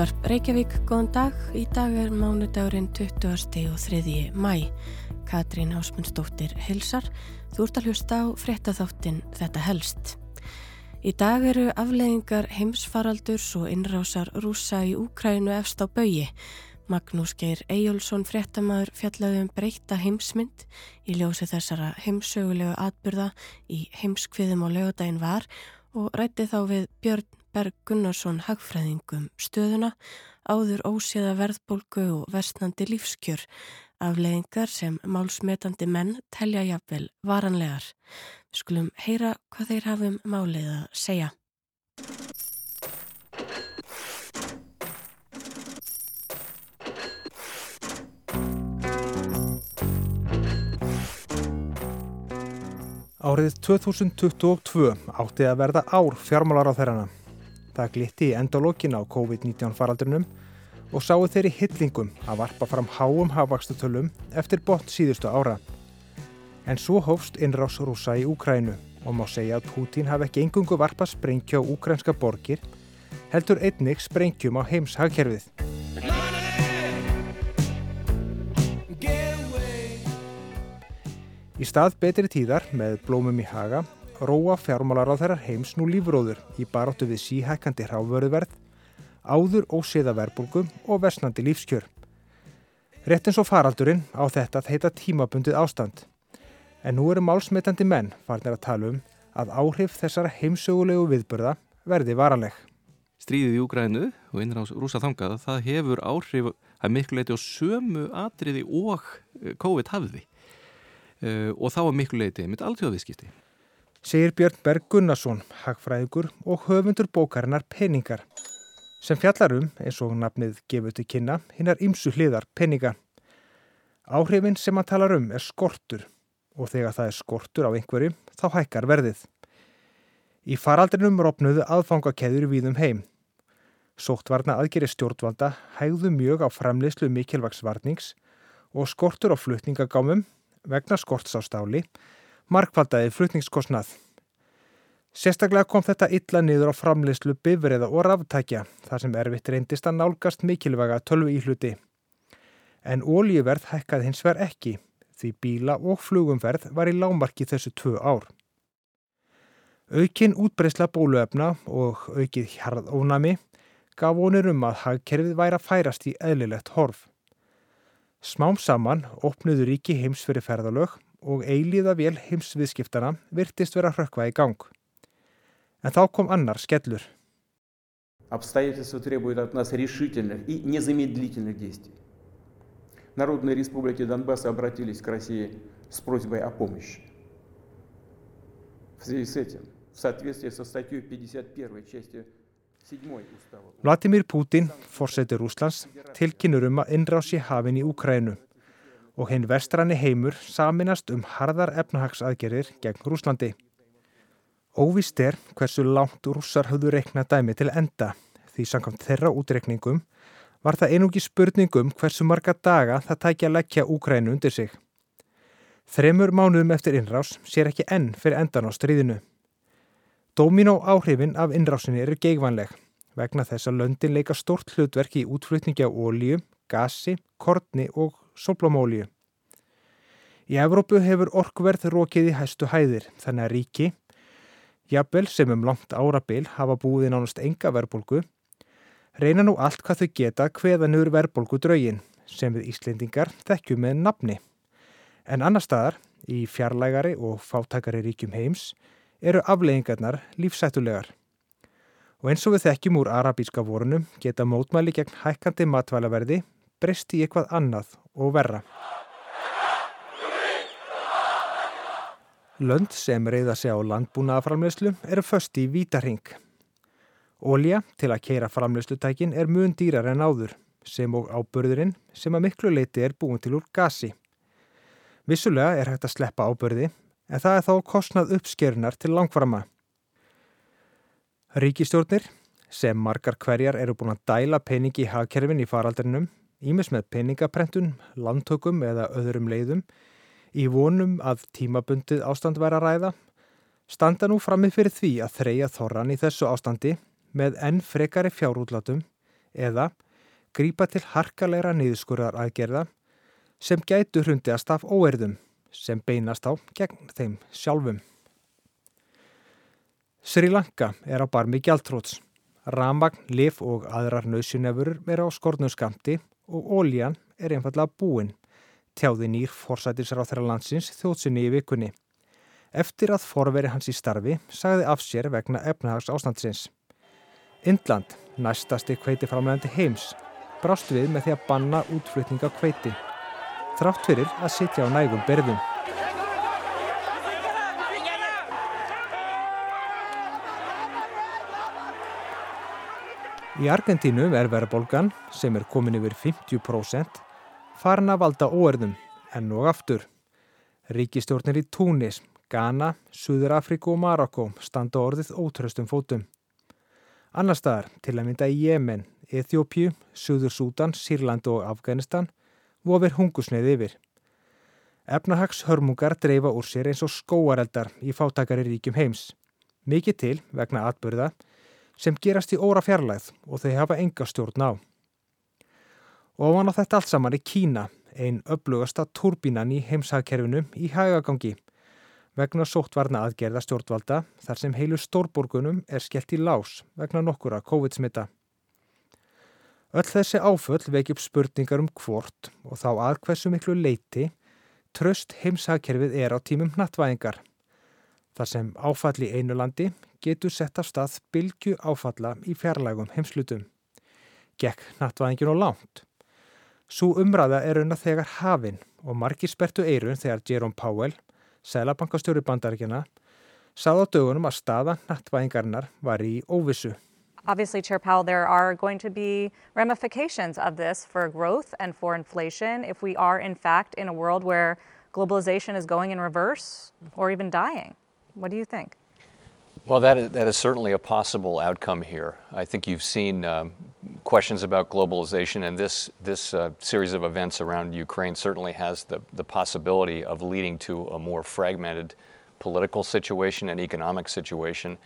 Útvarp Reykjavík, góðan dag. Í dag er mánudagurinn 20. og 3. mæ. Katrín Ásmundsdóttir hilsar. Þú ert að hlusta á fréttaþáttin Þetta helst. Í dag eru afleðingar heimsfaraldurs og innrásar rúsa í Úkrænu efst á baui. Magnús Geir Eyjólfsson fréttamaður fjallaði um breyta heimsmynd í ljósi þessara heimsögulegu atbyrða í heimskviðum og lögadaginn var og rætti þá við Björn Berg Gunnarsson hagfræðingum stöðuna, áður óséða verðbólgu og vestnandi lífskjör, afleðingar sem málsmetandi menn telja jafnvel varanlegar. Við skulum heyra hvað þeir hafum málið að segja. Árið 2022 átti að verða ár fjármálar á þeirrana. Það glitti í endalókin á COVID-19 faraldrinum og sáu þeirri hyllingum að varpa fram háum hafvakstutölum eftir bort síðustu ára. En svo hófst innrás rúsa í Úkrænu og má segja að Pútín hafi ekki engungu varpa sprengja á úkrænska borgir, heldur einnig sprengjum á heims hagkerfið. Í stað betri tíðar með blómum í haga róa fjármálar á þeirrar heims nú lífróður í baróttu við síhækandi hráfvöruverð, áður óseða verbulgum og versnandi lífskjör. Rétt eins og faraldurinn á þetta þeita tímabundið ástand. En nú eru málsmetandi menn farnir að tala um að áhrif þessara heimsögulegu viðbörða verði varanleg. Stríðið í Úgrænu og innráðs rúsa þangað, það hefur áhrif að miklu leiti á sömu atriði og eh, COVID hafði. Uh, og þá að miklu leiti mitt alltjóðviðskipti segir Björn Berg Gunnarsson, hagfræðingur og höfundur bókarinnar Peningar, sem fjallar um, eins og nafnið gefur til kynna, hinnar ymsu hliðar peninga. Áhrifin sem hann talar um er skortur og þegar það er skortur á einhverju þá hækkar verðið. Í faraldrinum rofnuðu aðfangakeður við um heim. Sóttvarna aðgeri stjórnvalda hægðu mjög á framleyslu mikilvagsvarnings og skortur á flutningagámum vegna skorts á stáli markvaldaði flutningskosnað. Sérstaklega kom þetta illa niður á framleyslu bifriða og ráftækja þar sem erfitt reyndist að nálgast mikilvæga tölvu í hluti. En ólíuverð hækkaði hins verð ekki því bíla og flugumverð var í lámarki þessu tvö ár. Aukinn útbreysla bóluefna og aukið hjarðónami gaf vonir um að hagkerfið væri að færast í eðlilegt horf. Smám saman opnuðu ríki heims fyrir ferðalög og eilíða vél heimsviðskiptana virtist vera hrökkva í gang. En þá kom annar skellur. Обстоятельства требуют от нас решительных и незамедлительных действий. Народные республики Донбасса обратились к России с просьбой о помощи. В связи с этим, в соответствии со статьей 51 части 7 устава... Vladimir Putin, fórseti Rúslands, tilkynur um að innrási hafin í Úkrænu og hinn vestranni heimur saminast um harðar efnahagsaðgerir gegn Rúslandi. Óvist er hversu langt rússar höfðu reikna dæmi til enda því samkvæmt þeirra útreikningum var það einungi spurningum hversu marga daga það tækja að leggja Úkrænu undir sig. Þremur mánuðum eftir innrás sér ekki enn fyrir endan á stríðinu. Dómin og áhrifin af innrásinni eru geigvanleg vegna þess að löndin leika stort hlutverk í útflutningi á ólíu, gasi, kortni og soplomólíu. Í Evrópu hefur orkverð rókið í hæstu hæðir þannig að ríki, jafnvel sem um langt árabil hafa búið í nánast enga verbolgu, reyna nú allt hvað þau geta hveðanur verbolgu draugin sem við Íslendingar þekkjum með nafni. En annar staðar, í fjarlægari og fátækari ríkjum heims, eru afleggingarnar lífsættulegar. Og eins og við þekkjum úr arabíska vorunum geta mótmæli gegn hækkandi matvælaverði breyst í eitthvað annað og verra. Lönd sem reyða sig á landbúnaðaframleyslu eru först í vítarhing. Ólja til að keira framleyslutækin er mun dýrar en áður, sem og ábörðurinn sem að miklu leiti er búin til úr gasi. Vissulega er hægt að sleppa ábörði, en það er þá kostnað uppskerunar til langframa. Ríkistjórnir, sem margar hverjar eru búin að dæla peningi í hagkerfin í faraldrinum, ímis með peningaprentun, landtökum eða öðrum leiðum, í vonum að tímabundið ástand væri að ræða, standa nú framið fyrir því að þreja þorran í þessu ástandi með enn frekari fjárútlátum eða grípa til harkalegra niðurskurðar aðgerða sem gætu hrundiðast af óerðum sem beinast á gegn þeim sjálfum. Sri Lanka er á barmi gjaldtróts. Ramagn, lif og aðrar nöðsynefurur er á skornum skamti og ólíjan er einfallega búin. Tjáði nýr þeirra landsins þjóðsynni í vikunni. Eftir að forveri hans í starfi sagði af sér vegna efnahags ástandsins. Indland, næstasti kveitiframlegandi heims, brást við með því að banna útflutninga kveiti. Þrátt fyrir að sitja á nægum berðum. Í Argentínu er verðbólgan, sem er komin yfir 50%, farin að valda óerðum, enn og aftur. Ríkistjórnir í Túnis, Ghana, Suður Afriku og Marokko standa orðið ótröstum fótum. Annar staðar, til að mynda í Jemen, Eþjópju, Suður Sútan, Sýrland og Afganistan, vofir hungusneið yfir. Efnahags hörmungar dreifa úr sér eins og skóareldar í fátakari ríkjum heims. Mikið til vegna atbyrða sem gerast í óra fjarlæð og þau hafa enga stjórn á. Og ofan á þetta allt saman er Kína, einn upplugasta turbínan í heimsagkerfinu í hægagangi, vegna sóttvarna aðgerða stjórnvalda þar sem heilu stórborgunum er skellt í lás vegna nokkura COVID-smitta. Öll þessi áföll upp spurningar um hvort og þá að hversu miklu leiti tröst heimsagkerfið er á tímum nattvæðingar. Þar sem áfall í einu landi getur sett af stað bylgu áfalla í fjarlægum heimslutum. Gekk nattvæðingin og langt. Svo umræða er að þegar hafinn og margir spertu eirun þegar Jerome Powell, selabankastjóri bandaríkjana, sað á dögunum að staða nattvæðingarnar var í óvissu. Obviously, Chair Powell, there are going to be ramifications of this for growth and for inflation if we are, in fact, in a world where globalization is going in reverse or even dying. What do you think? Well, that is, that is certainly a possible outcome here. I think you've seen um, questions about globalization, and this, this uh, series of events around Ukraine certainly has the, the possibility of leading to a more fragmented political situation and economic situation.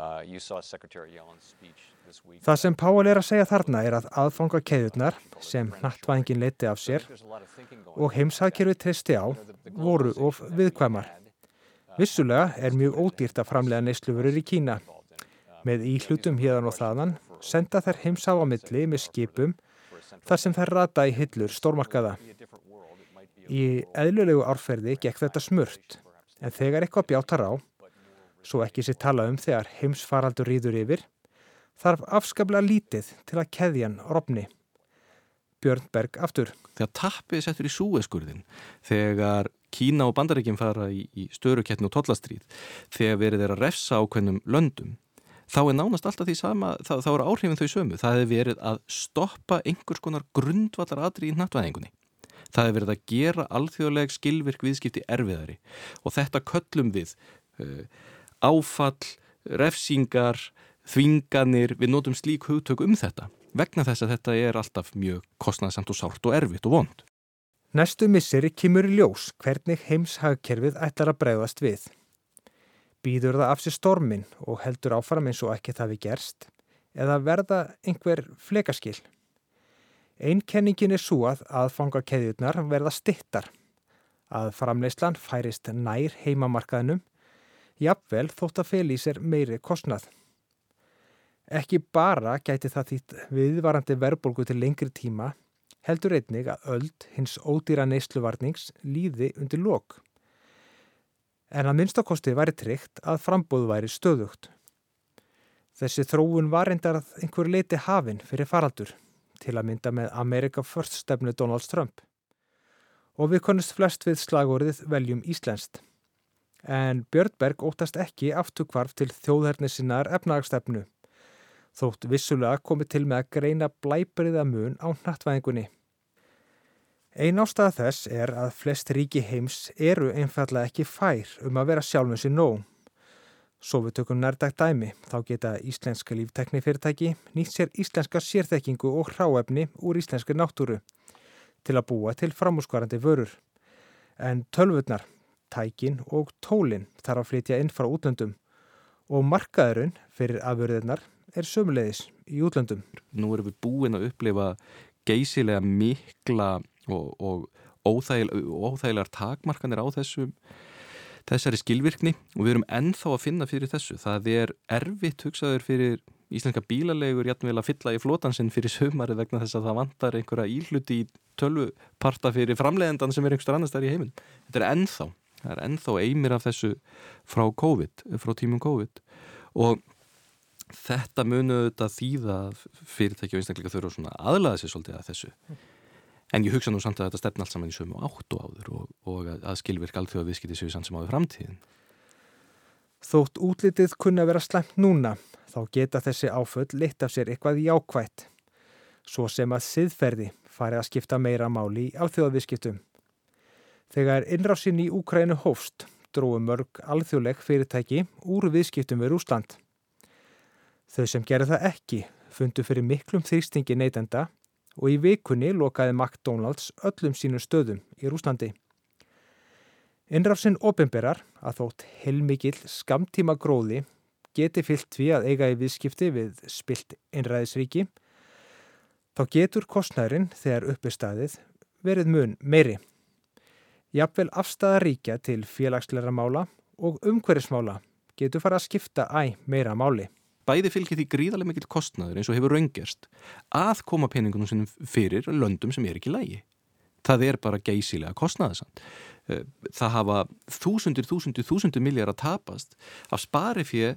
Uh, you saw Secretary Yellen's speech this week. Það sem Páal er að segja þarna er að aðfanga keðurnar sem nattvæðingin leiti af sér og heimsagkerfi treysti á voru of viðkvæmar. Vissulega er mjög ódýrt að framlega neyslufurur í Kína. Með íhlutum híðan og þaðan senda þær heimsá á milli með skipum þar sem þær rata í hillur stórmarkaða. Í eðlulegu árferði gekk þetta smurt en þegar eitthvað bjátar á, svo ekki sér tala um þegar heimsfaraldur rýður yfir, þarf afskaplega lítið til að keðjan rofni. Björn Berg aftur. Þegar tappið settur í súeskurðin, þegar Kína og Bandaríkinn fara í, í störukettinu og tollastríð þegar verið er að refsa ákveðnum löndum þá er nánast alltaf því sama þá, þá er áhrifin þau sömu. Það hefur verið að stoppa einhvers konar grundvallar aðri í nattvæðingunni það hefur verið að gera alþjóðleg skilvirk viðskipti erfiðari og þetta köllum við uh, áfall, refsingar þvinganir, við notum slík hugtök um þetta vegna þess að þetta er alltaf mjög kostnæðsamt og sárt og erfitt og vond Næstu misseri kemur í ljós hvernig heimshagkerfið ætlar að bregðast við. Býður það af sér stormin og heldur áfram eins og ekki það við gerst eða verða einhver flekaskil. Einkenningin er svo að aðfanga keðjurnar verða stittar, að framleyslan færist nær heimamarkaðnum, jafnvel þótt að fel í sér meiri kostnað. Ekki bara gæti það þýtt viðvarandi verðbólgu til lengri tíma heldur einnig að öld hins ódýra neysluvarnings líði undir lok. En að minnstakosti væri tryggt að frambóðu væri stöðugt. Þessi þróun var reyndar að einhver leiti hafinn fyrir faraldur til að mynda með America First stefnu Donald Trump. Og við konust flest við slagorðið veljum Íslenskt. En Björnberg óttast ekki aftukvarf til þjóðhernisinnar efnagstefnu þótt vissulega komið til með að greina blæbriða mun á nattvæðingunni. Einn ástæða þess er að flest ríki heims eru einfallega ekki fær um að vera sjálfum sér nóg. Svo við tökum nærdag dæmi, þá geta íslenska lífteknifyrirtæki nýtt sér íslenska sérþekkingu og hráefni úr íslenski náttúru til að búa til framúskvarandi vörur. En tölvurnar, tækin og tólin þarf að flytja inn frá útlöndum og markaðurinn fyrir afurðirnar er sömulegis í útlöndum. Nú erum við búin að upplifa geysilega mikla og, og óþægil, óþægilegar takmarkanir á þessum þessari skilvirkni og við erum ennþá að finna fyrir þessu. Það er erfitt hugsaður fyrir íslenska bílalegur jætnvel að fylla í flótansinn fyrir sömari vegna þess að það vantar einhverja íhluti í tölvuparta fyrir framleiðendan sem er einhverstað annars þar í heiminn. Þetta er ennþá, það er ennþá eimir af þessu frá COVID, frá tímum COVID og þetta munuðu þetta þýða fyrirtæki og einstakleika þurfa svona aðlaða sér svolítið að þessu. En ég hugsa nú samt að þetta stefn allt saman í sömu áttu áður og, og að skilvirk alþjóða viðskipti séu sann sem áður framtíðin. Þótt útlitið kunna vera slemt núna þá geta þessi áföll lit af sér eitthvað jákvætt, svo sem að siðferði fari að skipta meira máli í alþjóðaviðskiptum. Þegar innrásinn í Úkrænu hófst dróðu mörg alþjóðleg fyrirtæki úr viðskiptum við Rúsland. Þau sem gerði það ekki fundu fyrir miklum þrýstingi neytenda og í vikunni lokaði McDonalds öllum sínum stöðum í Rúslandi. Innrásinn ofinberar að þótt heilmikil skamtíma gróði geti fyllt við að eiga í viðskipti við spilt einræðisríki, þá getur kostnærin þegar uppi staðið verið mun meiri. Jafnvel afstæða ríkja til félagsleira mála og umhverfismála getur fara að skipta æ meira máli. Bæði fylgir því gríðarlega mikill kostnæður eins og hefur raungerst að koma peningunum sinum fyrir löndum sem er ekki lægi. Það er bara geysilega kostnæðasamt. Eh, það hafa þúsundir, þúsundir, þúsundir miljard að tapast af sparifið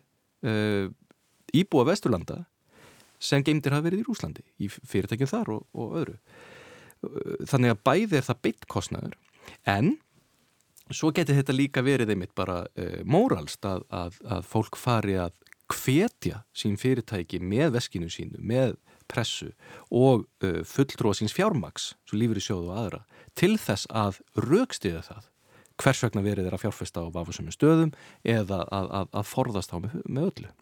uh, íbúa Vesturlanda sem geimdir hafa verið í Rúslandi í fyrirtækjum þar og, og öðru uh, þannig að bæði er það beitt kostnæður en svo getur þetta líka verið einmitt bara uh, móralst að, að, að fólk fari að hvetja sín fyrirtæki með veskinu sínu, með pressu og uh, fulltróða síns fjármaks, svo lífur í sjóðu og aðra, til þess að raukstiða það hvers vegna verið er að fjárfesta á vafusum stöðum eða að, að, að forðast á með, með öllu.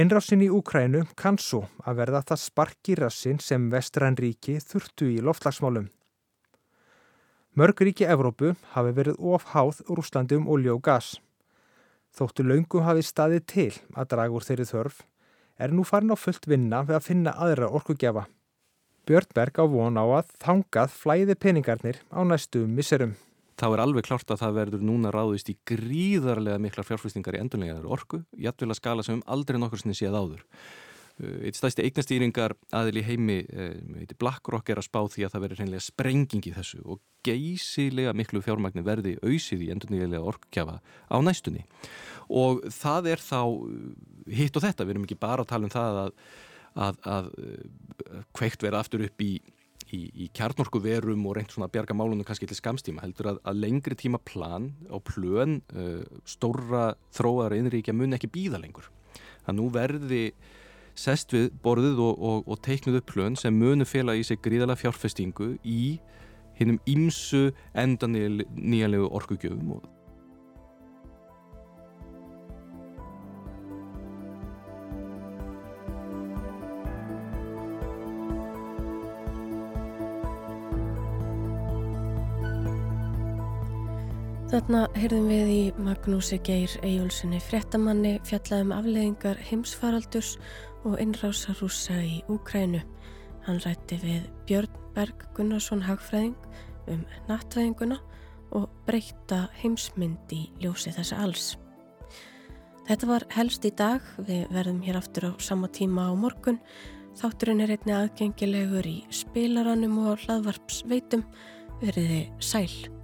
Innrásin í Úkrænu kann svo að verða það sparki rassin sem vestranríki þurftu í loftlagsmálum. Mörg ríki Evrópu hafi verið ofháð Rúslandi um olju og gas. Þóttu laungum hafi staðið til að draga úr þeirri þörf er nú farin á fullt vinna við að finna aðra orkugjafa. Björnberg á von á að þangað flæði peningarnir á næstu misserum þá er alveg klart að það verður núna ráðist í gríðarlega miklar fjárfæstingar í endurlegaðar orku, jættvel að skala sem aldrei nokkur sinni séð áður. Uh, eitt stæsti eignastýringar aðil í heimi, uh, BlackRock er að spá því að það verður hreinlega sprenging í þessu og geysilega miklu fjármagnir verði auðsið í endurlegaðlega orkukjafa á næstunni. Og það er þá uh, hitt og þetta, við erum ekki bara að tala um það að, að, að kveikt verða aftur upp í í, í kjarnorku verum og reynd svona að bjarga málunum kannski til skamstíma heldur að, að lengri tíma plan á plön uh, stóra þróaðar innríkja mun ekki býða lengur. Það nú verði sest við borðið og, og, og teiknuð upp plön sem munu fela í sig gríðala fjárfestingu í hinnum ímsu endan nýjanlegu orkugjöfum og Þarna heyrðum við í Magnúsi Geir Ejjólfssoni fréttamanni fjallaðum afleðingar heimsfaraldurs og innrása rúsa í Úkrænu. Hann rætti við Björn Berg Gunnarsson Hagfræðing um nattvæðinguna og breyta heimsmynd í ljósi þessa alls. Þetta var helst í dag, við verðum hér aftur á sama tíma á morgun. Þátturinn er einni aðgengilegur í spilaranum og hlaðvarpsveitum. Verðiði sæl.